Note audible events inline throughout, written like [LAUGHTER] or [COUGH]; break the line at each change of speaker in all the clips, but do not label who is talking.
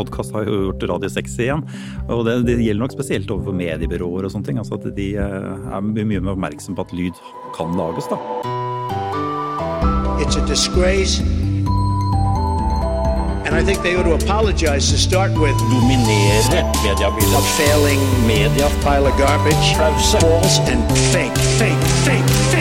podkast har jo gjort radio sexy igjen. Og det, det, gjelder nok spesielt overfor mediebyråer og sånne ting. Altså at de eh, er mye mer oppmerksom på at lyd kan lages, da. It's a disgrace. And I think they ought to apologize to start with. Dominere mediebildet. A failing media. Pile of garbage. False and fake, fake, fake, fake,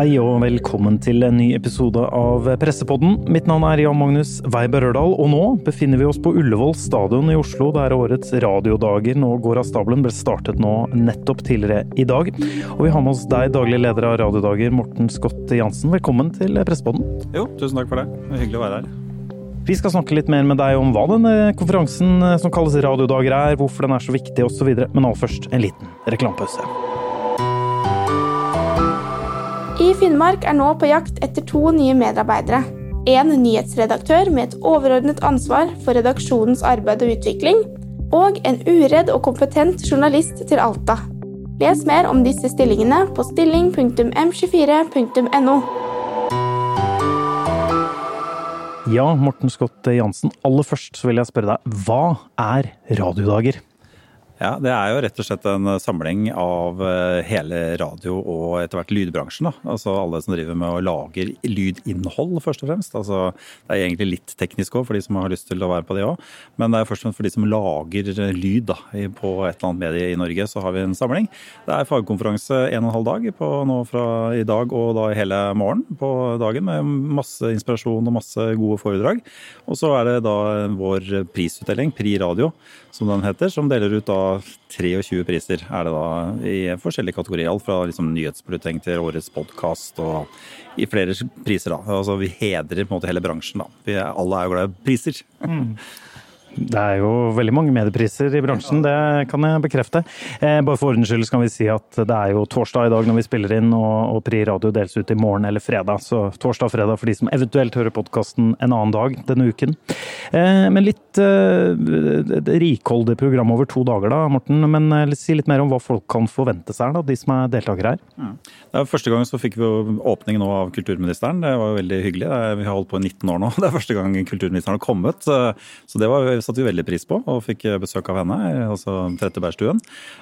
Hei og velkommen til en ny episode av Pressepodden. Mitt navn er Jan Magnus Weiber Rørdal, og nå befinner vi oss på Ullevål stadion i Oslo, der årets radiodager nå går av stabelen, ble startet nå nettopp tidligere i dag. Og vi har med oss deg, daglig leder av Radiodager, Morten Scott Jansen. Velkommen til Pressepodden.
Jo, tusen takk for det. det hyggelig å være her.
Vi skal snakke litt mer med deg om hva denne konferansen som kalles Radiodager er, hvorfor den er så viktig osv., men aller først en liten reklamepause.
I Finnmark er nå på jakt etter to nye medarbeidere. En nyhetsredaktør med et overordnet ansvar for redaksjonens arbeid og utvikling, og en uredd og kompetent journalist til Alta. Les mer om disse stillingene på stilling.m24.no.
Ja, Morten Scott Jansen, aller først så vil jeg spørre deg, hva er radiodager?
Ja, Det er jo rett og slett en samling av eh, hele radio- og etter hvert lydbransjen. Da. Altså alle som driver med å lage lydinnhold, først og fremst. Altså, det er egentlig litt teknisk òg, for de som har lyst til å være på det òg. Men det er først og fremst for de som lager lyd da, på et eller annet medie i Norge, så har vi en samling. Det er fagkonferanse en og en halv dag på, nå fra i dag og da hele morgen på dagen, med masse inspirasjon og masse gode foredrag. Og så er det da vår prisutdeling, Pri Radio, som den heter, som deler ut da 23 priser er det da i forskjellige kategorier. Alt fra liksom nyhetsbulleteng til årets podkast og i flere priser. da. Altså Vi hedrer på en måte hele bransjen. da. Vi alle er jo glad i priser. Mm.
Det er jo veldig mange mediepriser i bransjen, det kan jeg bekrefte. Eh, bare for ordens skyld kan vi si at det er jo torsdag i dag når vi spiller inn, og, og Pri Radio deles ut i morgen eller fredag. Så torsdag og fredag for de som eventuelt hører podkasten en annen dag denne uken. Eh, men litt eh, rikholdig program over to dager da, Morten. Men si litt mer om hva folk kan forvente seg, da, de som er deltakere her.
Ja. Det er Første gang så fikk vi åpning nå av kulturministeren. Det var jo veldig hyggelig. Vi har holdt på i 19 år nå. [LAUGHS] Det er første gang kulturministeren har kommet. Så det var satte vi veldig pris på, og fikk besøk av henne, altså Trettebergstuen.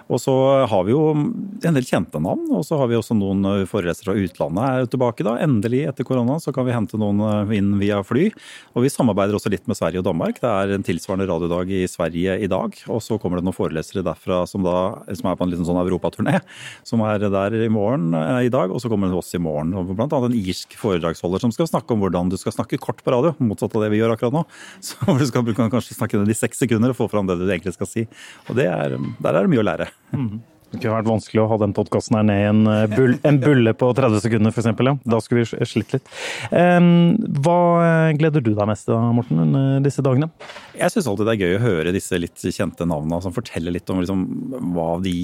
Og så har vi jo en del kjente navn, og så har vi også noen forelesere fra utlandet er tilbake. da. Endelig, etter korona, så kan vi hente noen inn via fly. Og vi samarbeider også litt med Sverige og Danmark. Det er en tilsvarende radiodag i Sverige i dag. Og så kommer det noen forelesere derfra som, da, som er på en liten sånn europaturné, som er der i morgen eh, i dag. Og så kommer det oss i morgen. Blant annet en irsk foredragsholder som skal snakke om hvordan du skal snakke kort på radio, motsatt av det vi gjør akkurat nå. [LAUGHS] Så du skal kanskje snakke ned i seks sekunder og få fram det du egentlig skal si. Og er, der er det mye å lære. Mm.
Det kunne vært vanskelig å ha den podkasten her ned i en, eh, bull, en, bulle på 30 sekunder, f.eks. Ja. Da skulle vi slitt litt. Hva eh, gleder du deg mest til, Morten, disse dagene?
Jeg syns alltid det er gøy å høre disse litt kjente navnene som forteller litt om liksom, de,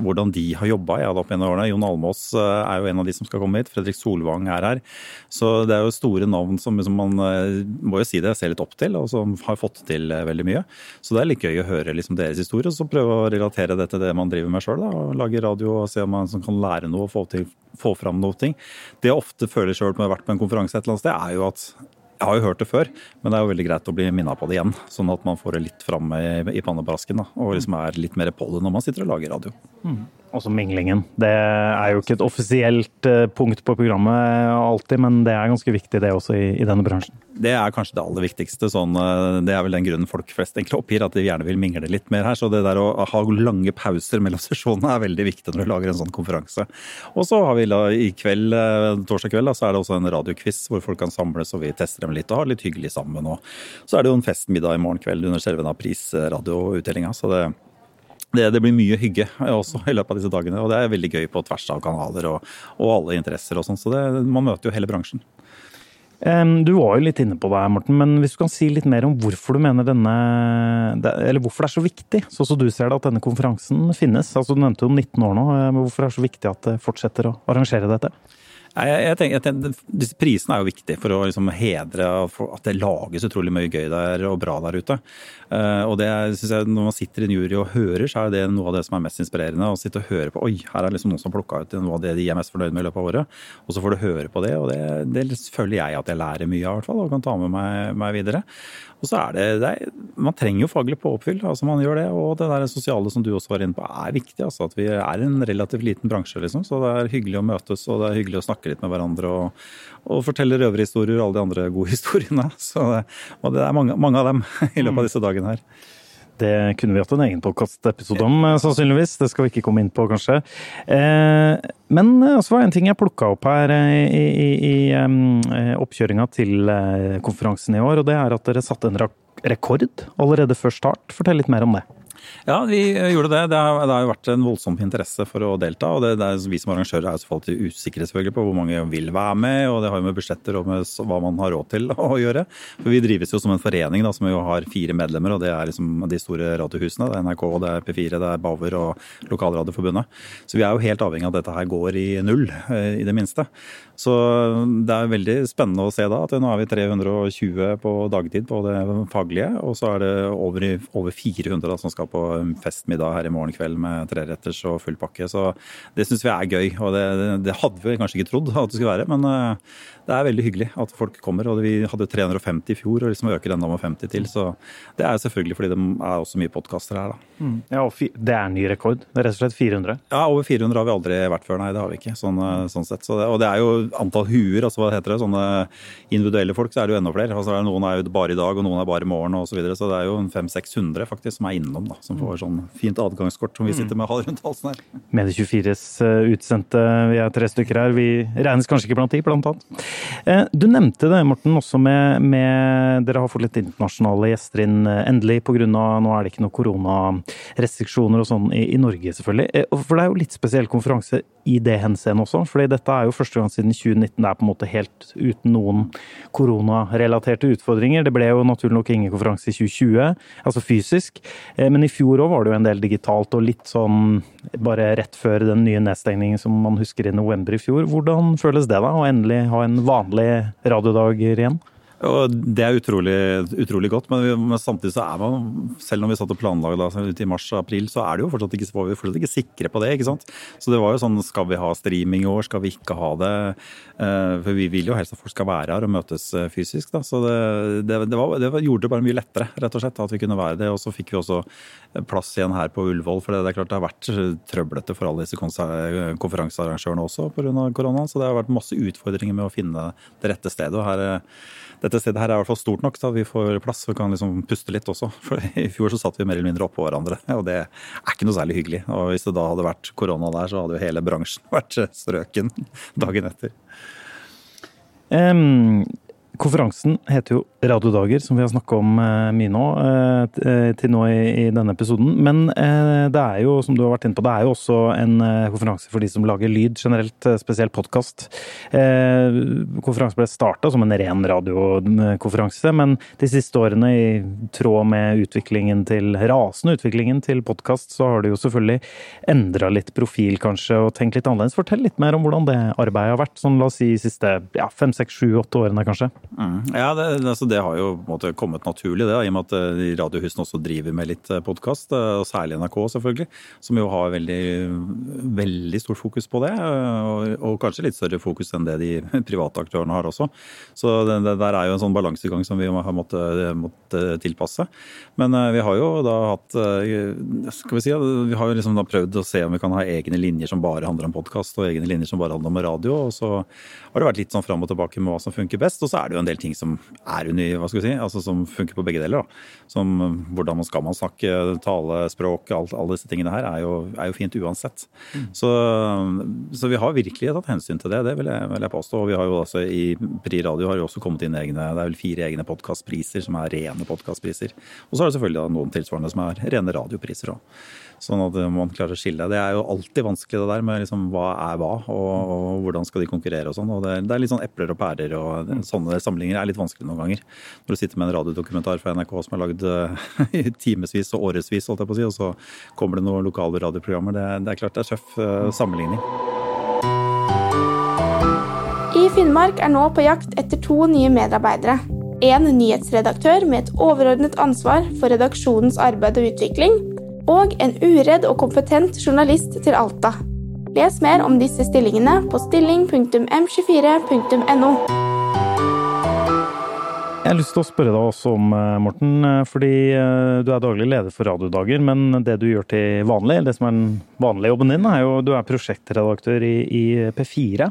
hvordan de har jobba opp gjennom årene. Jon Almås eh, er jo en av de som skal komme hit. Fredrik Solvang er her. Så det er jo store navn som liksom, man må jo si det, ser litt opp til, og som har fått til veldig mye. Så det er litt gøy å høre liksom, deres historie, og så prøve å relatere det til det man driver med sjøl sjøl og lage radio og se om man kan lære noe og få, til, få fram noe. ting. Det jeg ofte føler sjøl når jeg har vært på en konferanse et eller annet sted, er jo at jeg har jo hørt det før, men det er jo veldig greit å bli minna på det igjen. Sånn at man får det litt fram i, i pannebrasken og liksom er litt mer på det når man sitter og lager radio. Mm.
Også minglingen. Det er jo ikke et offisielt eh, punkt på programmet alltid, men det er ganske viktig det også i, i denne bransjen.
Det er kanskje det aller viktigste. Sånn, eh, det er vel den grunnen folk flest egentlig oppgir, at de gjerne vil mingle litt mer her. Så det der å ha lange pauser mellom [LAUGHS] sesjonene er veldig viktig når du lager en sånn konferanse. Og så har vi da i kveld, eh, torsdag kveld, da, så er det også en radioquiz hvor folk kan samles og vi tester dem litt og har litt hyggelig sammen. Og så er det jo en festmiddag i morgen kveld under selve prisradioutdelinga. Så det det, det, blir mye hygge også i løpet av disse dagene. Og det er veldig gøy på tvers av kanaler og, og alle interesser og sånn. Så det, man møter jo hele bransjen.
Du var jo litt inne på det, Morten, men hvis du kan si litt mer om hvorfor du mener denne Eller hvorfor det er så viktig, sånn som du ser det, at denne konferansen finnes. Altså, du nevnte jo 19 år nå. Hvorfor det er så viktig at det fortsetter å arrangere dette?
Jeg, jeg tenker, tenker, Prisene er jo viktig for å liksom hedre at det lages utrolig mye gøy der og bra der ute. Uh, og det synes jeg, Når man sitter i en jury og hører, så er det noe av det som er mest inspirerende. Å sitte og høre på Oi, her er liksom noen som plukka ut noe av det de er mest fornøyd med i løpet av året. Og så får du høre på det, og det, det føler jeg at jeg lærer mye av, i hvert fall, og kan ta med meg, meg videre. Og så er det, det er, Man trenger jo faglig påfyll, altså man gjør det. Og det der sosiale som du også var inne på, er viktig. altså At vi er en relativt liten bransje, liksom. Så det er hyggelig å møtes, og det er hyggelig å snakke litt med hverandre. Og, og fortelle røverhistorier og alle de andre gode [LAUGHS] historiene. Så det, og det er mange, mange av dem [LAUGHS] i løpet av disse dagene her.
Det kunne vi hatt en egen podkastepisode om, eh, sannsynligvis. Det skal vi ikke komme inn på, kanskje. Eh, men eh, så var det en ting jeg plukka opp her i, i, i oppkjøringa til konferansen i år, og det er at dere satte en rekord allerede før start. Fortell litt mer om det.
Ja, vi eh, gjorde det. Det har, det har, jo vært en voldsom interesse for å delta. og det, det er, Vi som arrangører er alltid usikre selvfølgelig på hvor mange vil være med. og Det har jo med budsjetter og med hva man har råd til [LAUGHS] å gjøre. For Vi drives jo som en forening da, som jo har fire medlemmer. og Det er liksom de store radiohusene. Det er NRK, det er P4, det er Bauer og Lokalradioforbundet. Så vi er jo helt avhengig av at dette her går i null, eh, i det minste. Så det er veldig spennende å se da at nå er vi 320 på dagtid på det faglige. Og så er det over, over 400 da, som skal på festmiddag her i morgen kveld med treretters og full pakke. Så det syns vi er gøy. Og det, det, hadde vi kanskje ikke trodd at det skulle være. Men eh, det er veldig hyggelig at folk kommer. Og vi hadde 350 i fjor og liksom øker enda med 50 til. Så det er selvfølgelig fordi det er også mye podkaster her, da.
Mm. Ja, og det er ny rekord? Det er rett og slett 400?
Ja, over 400 har vi aldri vært før, nei. Det har vi ikke. Sånn, eh, sånn sett. Så det, og det er jo antall huer, altså hva heter det, sånne individuelle folk, så er det jo enda flere. Altså, noen er jo bare i dag, og noen er bare i morgen osv. Så, videre. så det er jo 500-600 faktisk som er innom, da, som får sånn fint adgangskort som vi sitter med rundt halsen her.
Medie24s eh, utsendte, vi er tre stykker her, vi regnes kanskje ikke blant de, blant annet. Eh, du nevnte det, Morten, også med, med Dere har fått litt internasjonale gjester inn eh, endelig pga. nå er det ikke noe koronarestriksjoner og sånn i, i Norge, selvfølgelig. For det er jo litt spesiell konferanse i det henseende også. fordi dette er jo første gang siden 2019 det er på en måte helt uten noen koronarelaterte utfordringer. Det ble jo naturlig nok ingen konferanse i 2020, altså fysisk. Men i fjor òg var det jo en del digitalt og litt sånn bare rett før den nye nedstengningen som man husker i november i fjor. Hvordan føles det da, å endelig ha en vanlig radiodag igjen?
Og det er utrolig, utrolig godt, men, vi, men, samtidig så er man, selv når vi satt og planla ut i mars-april, så er det jo fortsatt ikke, vi fortsatt ikke sikre på det. ikke sant? Så det var jo sånn skal vi ha streaming i år, skal vi ikke ha det? Eh, for vi vil jo helst at folk skal være her og møtes eh, fysisk. da, Så det, det, det, var, det gjorde det bare mye lettere, rett og slett, at vi kunne være det. Og så fikk vi også plass igjen her på Ullevål, for det, er klart det har vært trøblete for alle disse konferansearrangørene også pga. korona. Så det har vært masse utfordringer med å finne det rette stedet. og her dette stedet her er i hvert fall stort nok så vi får plass. Vi kan liksom puste litt også. [LAUGHS] For I fjor så satt vi mer eller mindre oppå hverandre, og det er ikke noe særlig hyggelig. Og hvis det da hadde vært korona der, så hadde jo hele bransjen [LAUGHS] vært strøken dagen etter.
Um, konferansen heter jo radiodager, som vi har snakka om eh, mye nå, eh, til nå i denne episoden. Men eh, det er jo, som du har vært inne på, det er jo også en konferanse for de som lager lyd generelt, spesielt podkast. Konferansen ble starta som en ren radiokonferanse, men de siste årene, i tråd med utviklingen til, rasende utviklingen til podkast, så har det jo selvfølgelig endra litt profil, kanskje, og tenkt litt annerledes. Fortell litt mer om hvordan det arbeidet har vært, sånn la oss si de siste ja, fem, seks, sju, åtte årene, kanskje?
Mm. Ja, det, altså det har jo måte, kommet naturlig, det, i og med at eh, radiohusene også driver med litt eh, podkast. Eh, og særlig NRK, selvfølgelig, som jo har veldig, veldig stort fokus på det. Og, og, kanskje litt større fokus enn det de [LAUGHS] private aktørene har også. Så det, det der er jo en sånn balansegang som vi har måttet, måttet tilpasse. Men vi har jo da hatt skal Vi si, vi har jo liksom da prøvd å se om vi kan ha egne linjer som bare handler om podkast, og egne linjer som bare handler om radio. Og så har det vært litt sånn fram og tilbake med hva som funker best. Og så er det jo en del ting som er under, hva skal vi si, altså som funker på begge deler. Da. Som hvordan man skal man snakke, tale, språk, alt, alle disse tingene her er jo, er jo fint uansett. Mm. Så, så, vi har virkelig tatt hensyn til det, det vil jeg, vil jeg påstå. Og vi har jo altså i Pri Radio har jo også kommet inn egne, det er vel fire egne podkastpriser som er rene podkastpriser. Og så er det selvfølgelig noen tilsvarende som er rene radiopriser òg. Sånn at man klarer å skille. Det er jo alltid vanskelig det der med liksom, hva er hva, og, og hvordan skal de konkurrere og sånn. Og det, det, er litt sånn epler og pærer og sånne samlinger er litt vanskelig noen ganger. Når du sitter med en radiodokumentar fra NRK som er lagd [LAUGHS] i uh, timevis og årevis, holdt jeg på å si, og så kommer det noen lokale radioprogrammer. Det, det er klart det er tøff sammenligning.
I Finnmark er nå på jakt etter to nye medarbeidere. En nyhetsredaktør med et overordnet ansvar for redaksjonens arbeid og utvikling, og en uredd og kompetent journalist til Alta. Les mer om disse stillingene på stilling.m24.no.
Jeg har lyst til å spørre deg også om, eh, Morten, eh, fordi eh, du er daglig leder for Radiodager, men det du gjør til vanlig, det som er den vanlige jobben din, er jo du er prosjektredaktør i, i P4.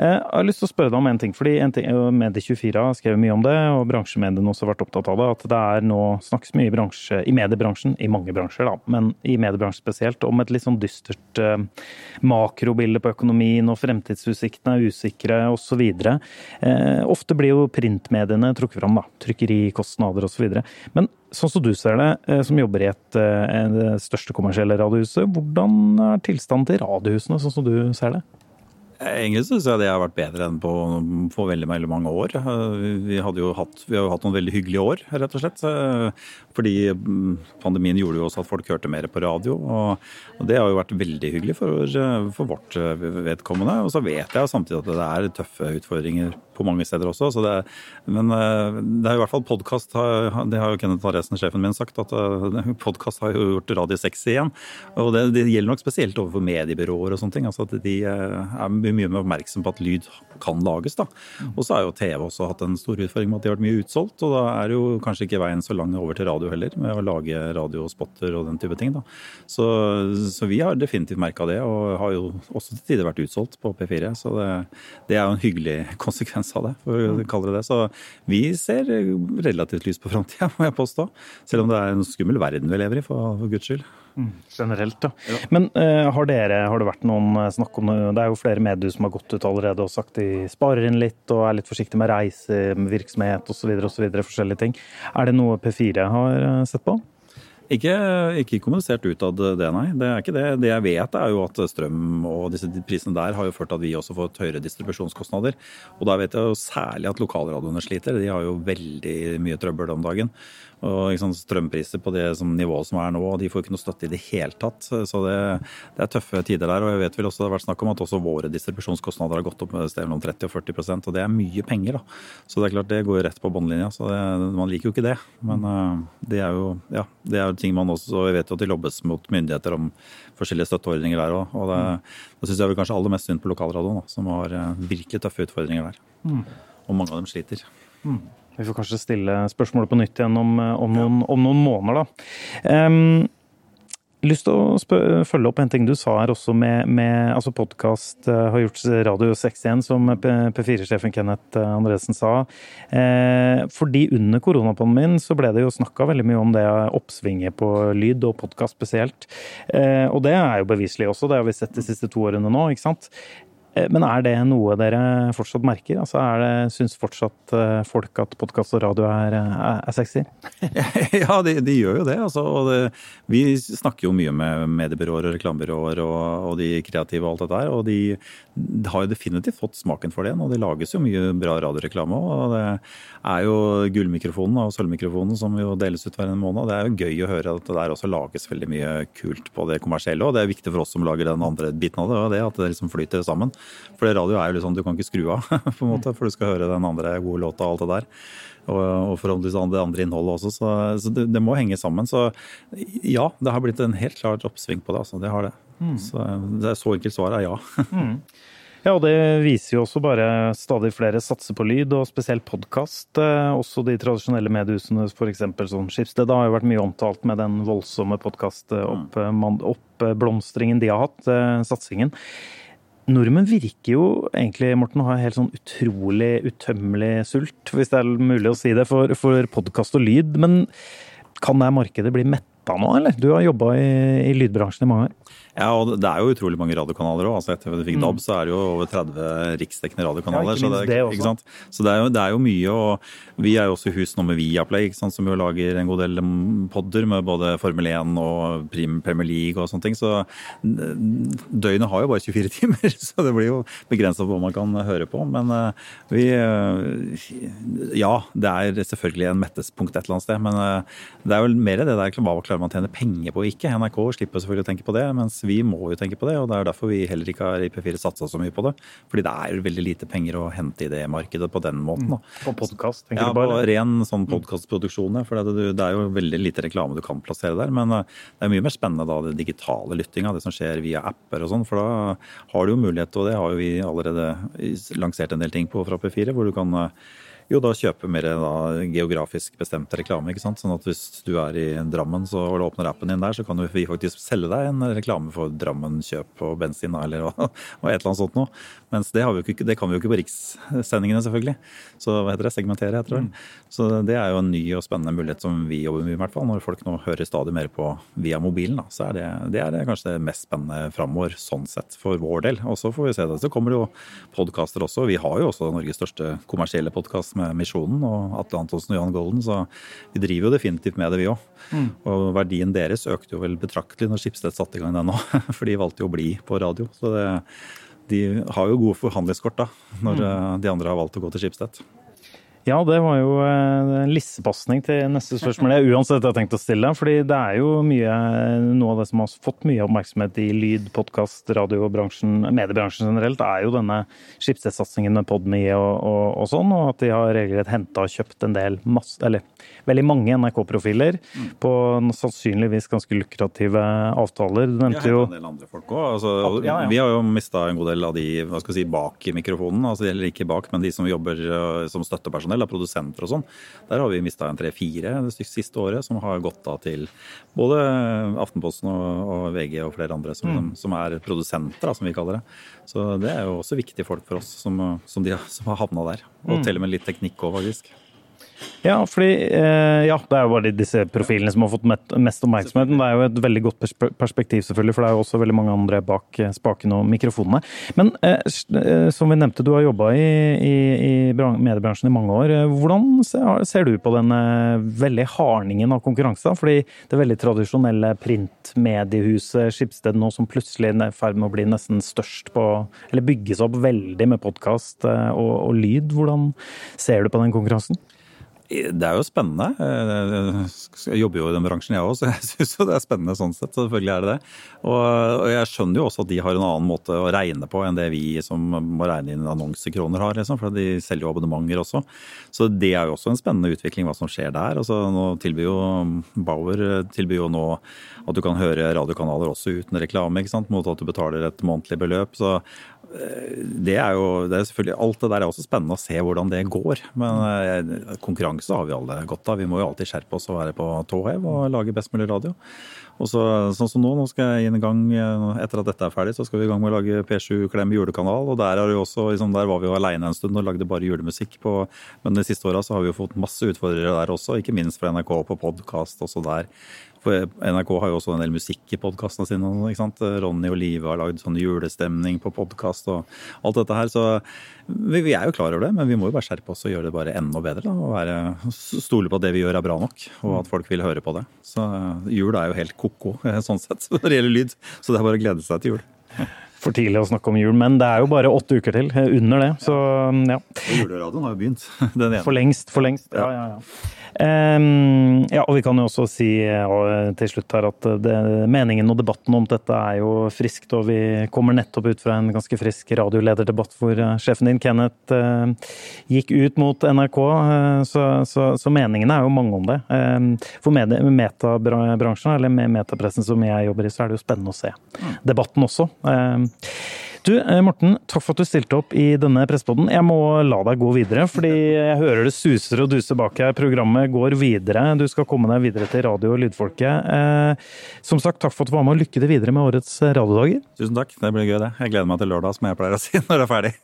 Jeg har lyst til å spørre deg om en ting, fordi Medie24 har skrevet mye om det, og bransjemediene også har vært opptatt av det, at det er nå snakkes mye i, bransje, i mediebransjen, i mange bransjer da, men i mediebransjen spesielt, om et litt sånn dystert makrobilde på økonomien, og fremtidsutsiktene er usikre osv. Ofte blir jo printmediene trukket fram da, trykkerikostnader osv. Men sånn som du ser det, eh, som jobber i et, eh, det største kommersielle radiohuset, hvordan er tilstanden til radiohusene, sånn som du ser det?
Egentlig syns jeg det har vært bedre enn på, på veldig, veldig mange år. Vi, hatt, vi har jo hatt noen veldig hyggelige år, rett og slett. Fordi mm, pandemien gjorde jo også at folk hørte mer på radio. Og det har jo vært veldig hyggelig for, for, vårt vedkommende. Og så vet jeg samtidig at det er tøffe utfordringer på mange steder også. Det, men det er i hvert fall podkast Det har jo Kenneth Aresen, sjefen min, sagt, at [LAUGHS] podkast har jo gjort radio sexy igjen. Og det, det, gjelder nok spesielt overfor mediebyråer og sånne ting. altså at de er mye mer oppmerksom på at lyd kan lages. da. Og så har jo TV også hatt en stor utfordring med at de har vært mye utsolgt. Og da er jo kanskje ikke veien så lang over til radio heller, med å lage radiospotter og den type ting. da. Så, så vi har definitivt merka det, og har jo også til tider vært utsolgt på P4. Så det, det, er jo en hyggelig [LAUGHS] konsekvens av det, for å kalle det det. Så vi ser relativt lys på framtida, må jeg påstå. Selv om det er en skummel verden vi lever i, for, for guds skyld.
Mm, generelt, ja. ja. Men uh, har, dere, har det vært noen eh, snakk om det? Det er jo flere medier som har gått ut allerede og sagt de sparer inn litt og er litt forsiktige med reisevirksomhet osv. osv. forskjellige ting. Er det noe P4 har eh, sett på?
Ikke, ikke kommunisert utad det, nei. Det er ikke det. Det jeg vet er jo at strøm og disse prisene der har jo ført til at vi også får fått høyere distribusjonskostnader. Og da vet jeg jo særlig at lokalradioene sliter. De har jo veldig mye trøbbel om dagen. Og liksom, Strømpriser på det som nivået som er nå, og de får ikke noe støtte i det hele tatt. Så det, det, er tøffe tider der. Og jeg vet vel også det har vært snakk om at også våre distribusjonskostnader har gått opp med sted mellom 30 og 40% og det er mye penger. da. Så det er klart det går rett på båndlinja. Så det, man liker jo ikke det. Men uh, det er jo ja, det er ting man også Jeg vet jo at de lobbes mot myndigheter om forskjellige støtteordninger der òg. Og det, det syns jeg vel kanskje aller mest synd på lokalradioen, som har uh, virkelig tøffe utfordringer der. Mm. Og mange av dem sliter. Mm.
Vi får kanskje stille spørsmålet på nytt igjen om, eh, om, noen, om noen, måneder, da. Um, lyst til å følge opp en ting du sa her også med, med altså podkast uh, har gjort Radio 6 igjen, som P4-sjefen Kenneth eh, Andresen sa. Eh, fordi under koronapandemien så ble det jo snakka veldig mye om det oppsvinget på lyd og podkast spesielt. Eh, og det er jo beviselig også, det har vi sett de siste to årene nå. ikke sant? Eh, men er det noe dere fortsatt merker? Altså er det, Syns fortsatt eh, folk at podkast og radio er, er, er sexy? [LAUGHS]
ja, de, de, gjør jo det. Altså, det, vi snakker jo mye med mediebyråer og reklamebyråer og, og, de kreative og alt dette der. Og de har jo definitivt fått smaken for det. Og det lages jo mye bra radioreklame òg. Og det er jo gullmikrofonen og sølvmikrofonen som jo deles ut hver en måned. Og det er jo gøy å høre at det der også lages veldig mye kult på det kommersielle. Og det er viktig for oss som lager den andre biten av det, og det at det liksom flyter sammen. For radio er jo litt sånn du kan ikke skru av, [LAUGHS] på en måte, for du skal høre den andre gode låta og alt det der. Og, og forhåpentligvis det andre innholdet også. Så, så det, det, må henge sammen. Så ja, det har blitt en helt klart oppsving på det. altså. Det har det. Mm. Så det er så enkelt svar er ja. [LAUGHS]
mm. Ja, og det viser jo også bare stadig flere satser på lyd, og spesielt podkast. Eh, også de tradisjonelle mediehusene, f.eks. sånn Skipsted, har jo vært mye omtalt med den voldsomme podkast-oppblomstringen mm. de har hatt, eh, satsingen. Nordmenn virker jo egentlig, Morten, å ha helt sånn utrolig utømmelig sult, hvis det er mulig å si det, for, for podkast og lyd. Men kan det markedet bli metta nå, eller? Du har jobba i, i lydbransjen i mange år.
Ja, og det er jo utrolig mange radiokanaler òg. Altså etter vi fikk DAB, mm. så er det jo over 30 riksdekkende radiokanaler. Ja, så, det, det ikke sant? så det, er jo, det er jo mye. Og vi er jo også i hus nå med Viaplay, ikke sant? som jo lager en god del podder med både Formel 1 og Premier League og sånne ting. Så døgnet har jo bare 24 [LAUGHS] timer, så det blir jo begrensa på hva man kan høre på. Men eh, vi Ja, det er selvfølgelig en mettespunkt et eller annet sted, men eh, det er vel mer det der hva man tjener penger på ikke. NRK slipper selvfølgelig å tenke på det, mens vi må jo tenke på det. og Det er derfor vi heller ikke har i P4 satsa så mye på det. Fordi det er jo veldig lite penger å hente i det markedet på den måten. Da.
På podkast, tenker
Ja,
du
på
bare?
ren sånn podkastproduksjon, ja. For det, det er jo veldig lite reklame du kan plassere der. Men eh, det er mye mer spennende da det digitale lyttinga, det som skjer via apper og sånn. For da har du jo mulighet, og det har jo vi allerede lansert en del ting på fra P4, hvor du kan eh, jo da kjøpe mer da, geografisk bestemt reklame. ikke sant? Sånn at hvis du er i Drammen så, og du åpner appen din der, så kan vi faktisk selge deg en reklame for Drammen kjøp og bensin eller hva, [LAUGHS] et eller annet sånt noe. Mens det, har vi jo ikke, det kan vi jo ikke på rikssendingene, selvfølgelig. Så hva heter det? Segmentere, heter det vel. Så det er jo en ny og spennende mulighet som vi jobber med, i hvert fall. Når folk nå hører stadig mer på via mobilen, da, så er det, det er kanskje det mest spennende framover, sånn sett, for vår del. Og så får vi se det. Så kommer det jo podkaster også. Vi har jo også Norges største kommersielle podkast med Misjonen og Atle Antonsen og Jan Golden, så vi driver jo definitivt med det, vi òg. Og verdien deres økte jo vel betraktelig når Skipsted satte i gang den òg, [LAUGHS] for de valgte jo å bli på radio. Så det, de har jo gode forhandlingskort da, når mm. de andre har valgt å gå til Schibsted.
Ja, det var jo eh, en lissepasning til neste spørsmål. Jeg uansett jeg har tenkt å stille. fordi det er jo mye, noe av det som har fått mye oppmerksomhet i lyd-, podkast-, radiobransjen, mediebransjen generelt, er jo denne Schibsted-satsingen med Podme og, og, og, sånn, og at de har regelrett henta og kjøpt en del masse, eller veldig mange NRK-profiler på sannsynligvis ganske lukrative avtaler. Du nevnte jo
en del andre folk også. Altså,
Ja, ja.
Vi har jo mista en god del av de hva skal vi si, bak i mikrofonen. altså Eller ikke bak, men de som jobber eh, som støttepersonell, da, produsenter og sånn. Der har vi mista en tre-fire det siste året, som har gått da til både Aftenposten og, og VG og flere andre som, som er produsenter, da, som vi kaller det. Så det er jo også viktige folk for oss som, som, de, som har havna der. Og til og med litt teknikk òg, faktisk.
Ja, fordi eh, ja, det er jo bare disse profilene som har fått mest oppmerksomhet. Det er jo et veldig godt perspektiv, selvfølgelig, for det er jo også veldig mange andre bak eh, spakene og mikrofonene. Men eh, som vi nevnte, du har jobba i, i, i mediebransjen i mange år. Hvordan ser, du på den eh, veldig hardningen av konkurranse? Fordi det veldig tradisjonelle printmediehuset Skipsted nå som plutselig er i ferd med å bli nesten størst på Eller bygges opp veldig med podkast og, og lyd. Hvordan ser du på den konkurransen?
Det er jo spennende. Jeg jobber jo i den bransjen, jeg òg, så jeg syns jo det er spennende sånn sett. Selvfølgelig er det det. Og jeg skjønner jo også at de har en annen måte å regne på enn det vi som må regne inn annonsekroner har, liksom, for de selger jo abonnementer også. Så det er jo også en spennende utvikling hva som skjer der. Altså, nå tilbyr jo Bauer tilbyr jo nå at du kan høre radiokanaler også uten reklame, ikke sant? mot at du betaler et månedlig beløp. så det er jo det er selvfølgelig, Alt det der er også spennende å se hvordan det går. Men eh, konkurranse har vi alle godt av. Vi må jo alltid skjerpe oss og være på tå hev og lage best mulig radio. Og så, sånn som nå, nå skal jeg inn i gang, eh, etter at dette er ferdig, så skal vi i gang med å lage P7 Klem julekanal. Og der, er også, liksom, der var vi jo aleine en stund og lagde bare julemusikk. På, men de siste åra har vi jo fått masse utfordrere der også, ikke minst fra NRK på podkast også der. For NRK har jo også en del musikk i podkastene sine. ikke sant? Ronny og Live har lagd sånn julestemning på podkast og alt dette her. Så vi, vi er jo klar over det, men vi må jo bare skjerpe oss og gjøre det bare enda bedre. Da, og være, stole på at det vi gjør er bra nok, og at folk vil høre på det. Så jul er jo helt ko-ko [LAUGHS] sånn sett når det gjelder lyd. Så det er bare å glede seg til jul.
For tidlig å snakke om jul, men det er jo bare åtte uker til eh, under det. Så ja.
Og juleradioen har jo begynt. [LAUGHS] Den ene.
For lengst, for lengst. Ja, ja, ja. Um, ja, og vi kan jo også si og til slutt her at det, meningen og debatten om dette er jo friskt, og vi kommer nettopp ut fra en ganske frisk radiolederdebatt hvor eh, sjefen din, Kenneth, uh, gikk ut mot NRK, Uh, så, så, så meningene er jo mange om det. Um, for metabransjen, eller med metapressen som jeg jobber i, så er det jo spennende å se debatten også. Ehm, du, eh, Morten, takk for at du stilte opp i denne pressepoden. Jeg må la deg gå videre, fordi jeg hører det suser og duser bak her. Programmet går videre. Du skal komme deg videre til radio og lydfolket. Eh, som sagt, takk for at du var med, og lykke til videre med årets radiodager.
Tusen takk, det blir gøy det. Jeg gleder meg til lørdag, som jeg pleier å si [LAUGHS] når det er ferdig.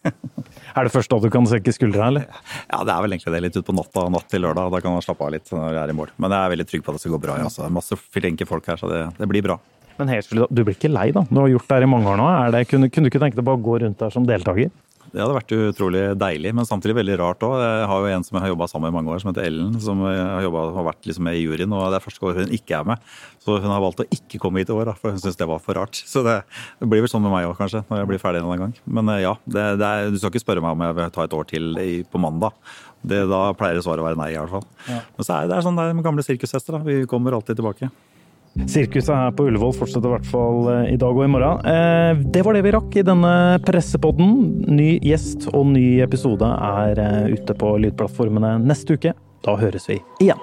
Er det først da du kan senke skuldra, eller?
Ja, det er vel egentlig det litt utpå natta, natt til lørdag. Da kan man slappe av litt når jeg er i mål. Men jeg er veldig trygg på at det skal gå bra. Ja. Altså. Masse flinke folk her, så det, det blir bra.
Men helt du blir ikke lei, da? Du har gjort det her i mange år nå. Det, kunne, kunne du ikke tenke deg bare å gå rundt der som deltaker?
Det hadde vært utrolig deilig, men samtidig veldig rart òg. Jeg har jo en som jeg har jobba sammen med i mange år, som heter Ellen, som har, jobbet, har vært liksom med i juryen. og Det er første år hun ikke er med. Så hun har valgt å ikke komme hit i år, da, for hun syns det var for rart. Så det, det blir vel sånn med meg òg, kanskje, når jeg blir ferdig en eller annen gang. Men eh, ja, det, det er, du skal ikke spørre meg om jeg vil ta et år til i, på mandag. Det, da pleier svaret å være nei, i hvert fall. Men så er det, det er sånn det er med gamle sirkushester. da. Vi kommer alltid tilbake.
Sirkuset her på Ullevål fortsetter i hvert fall eh, i dag og i morgen. Eh, det var det vi rakk i denne pressepodden. Ny gjest og ny episode er eh, ute på lydplattformene neste uke. Da høres vi igjen.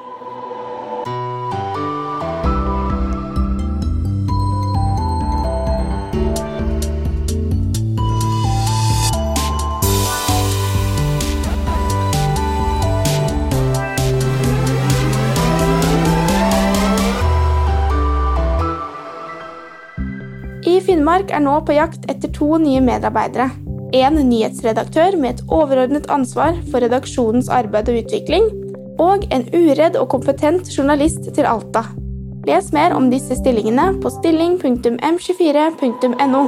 Er nå på jakt etter to nye medarbeidere. En nyhetsredaktør med et overordnet ansvar for redaksjonens arbeid og utvikling, og en uredd og kompetent journalist til Alta. Les mer om disse stillingene på stilling.m24.no.